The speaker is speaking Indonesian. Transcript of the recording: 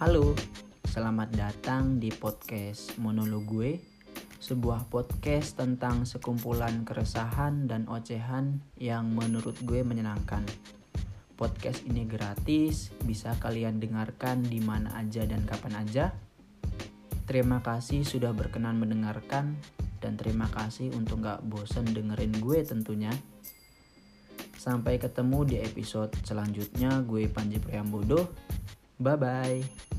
Halo, selamat datang di podcast Monolog gue Sebuah podcast tentang sekumpulan keresahan dan ocehan yang menurut gue menyenangkan Podcast ini gratis, bisa kalian dengarkan di mana aja dan kapan aja Terima kasih sudah berkenan mendengarkan dan terima kasih untuk gak bosen dengerin gue tentunya. Sampai ketemu di episode selanjutnya. Gue Panji Priambodo. Bye bye.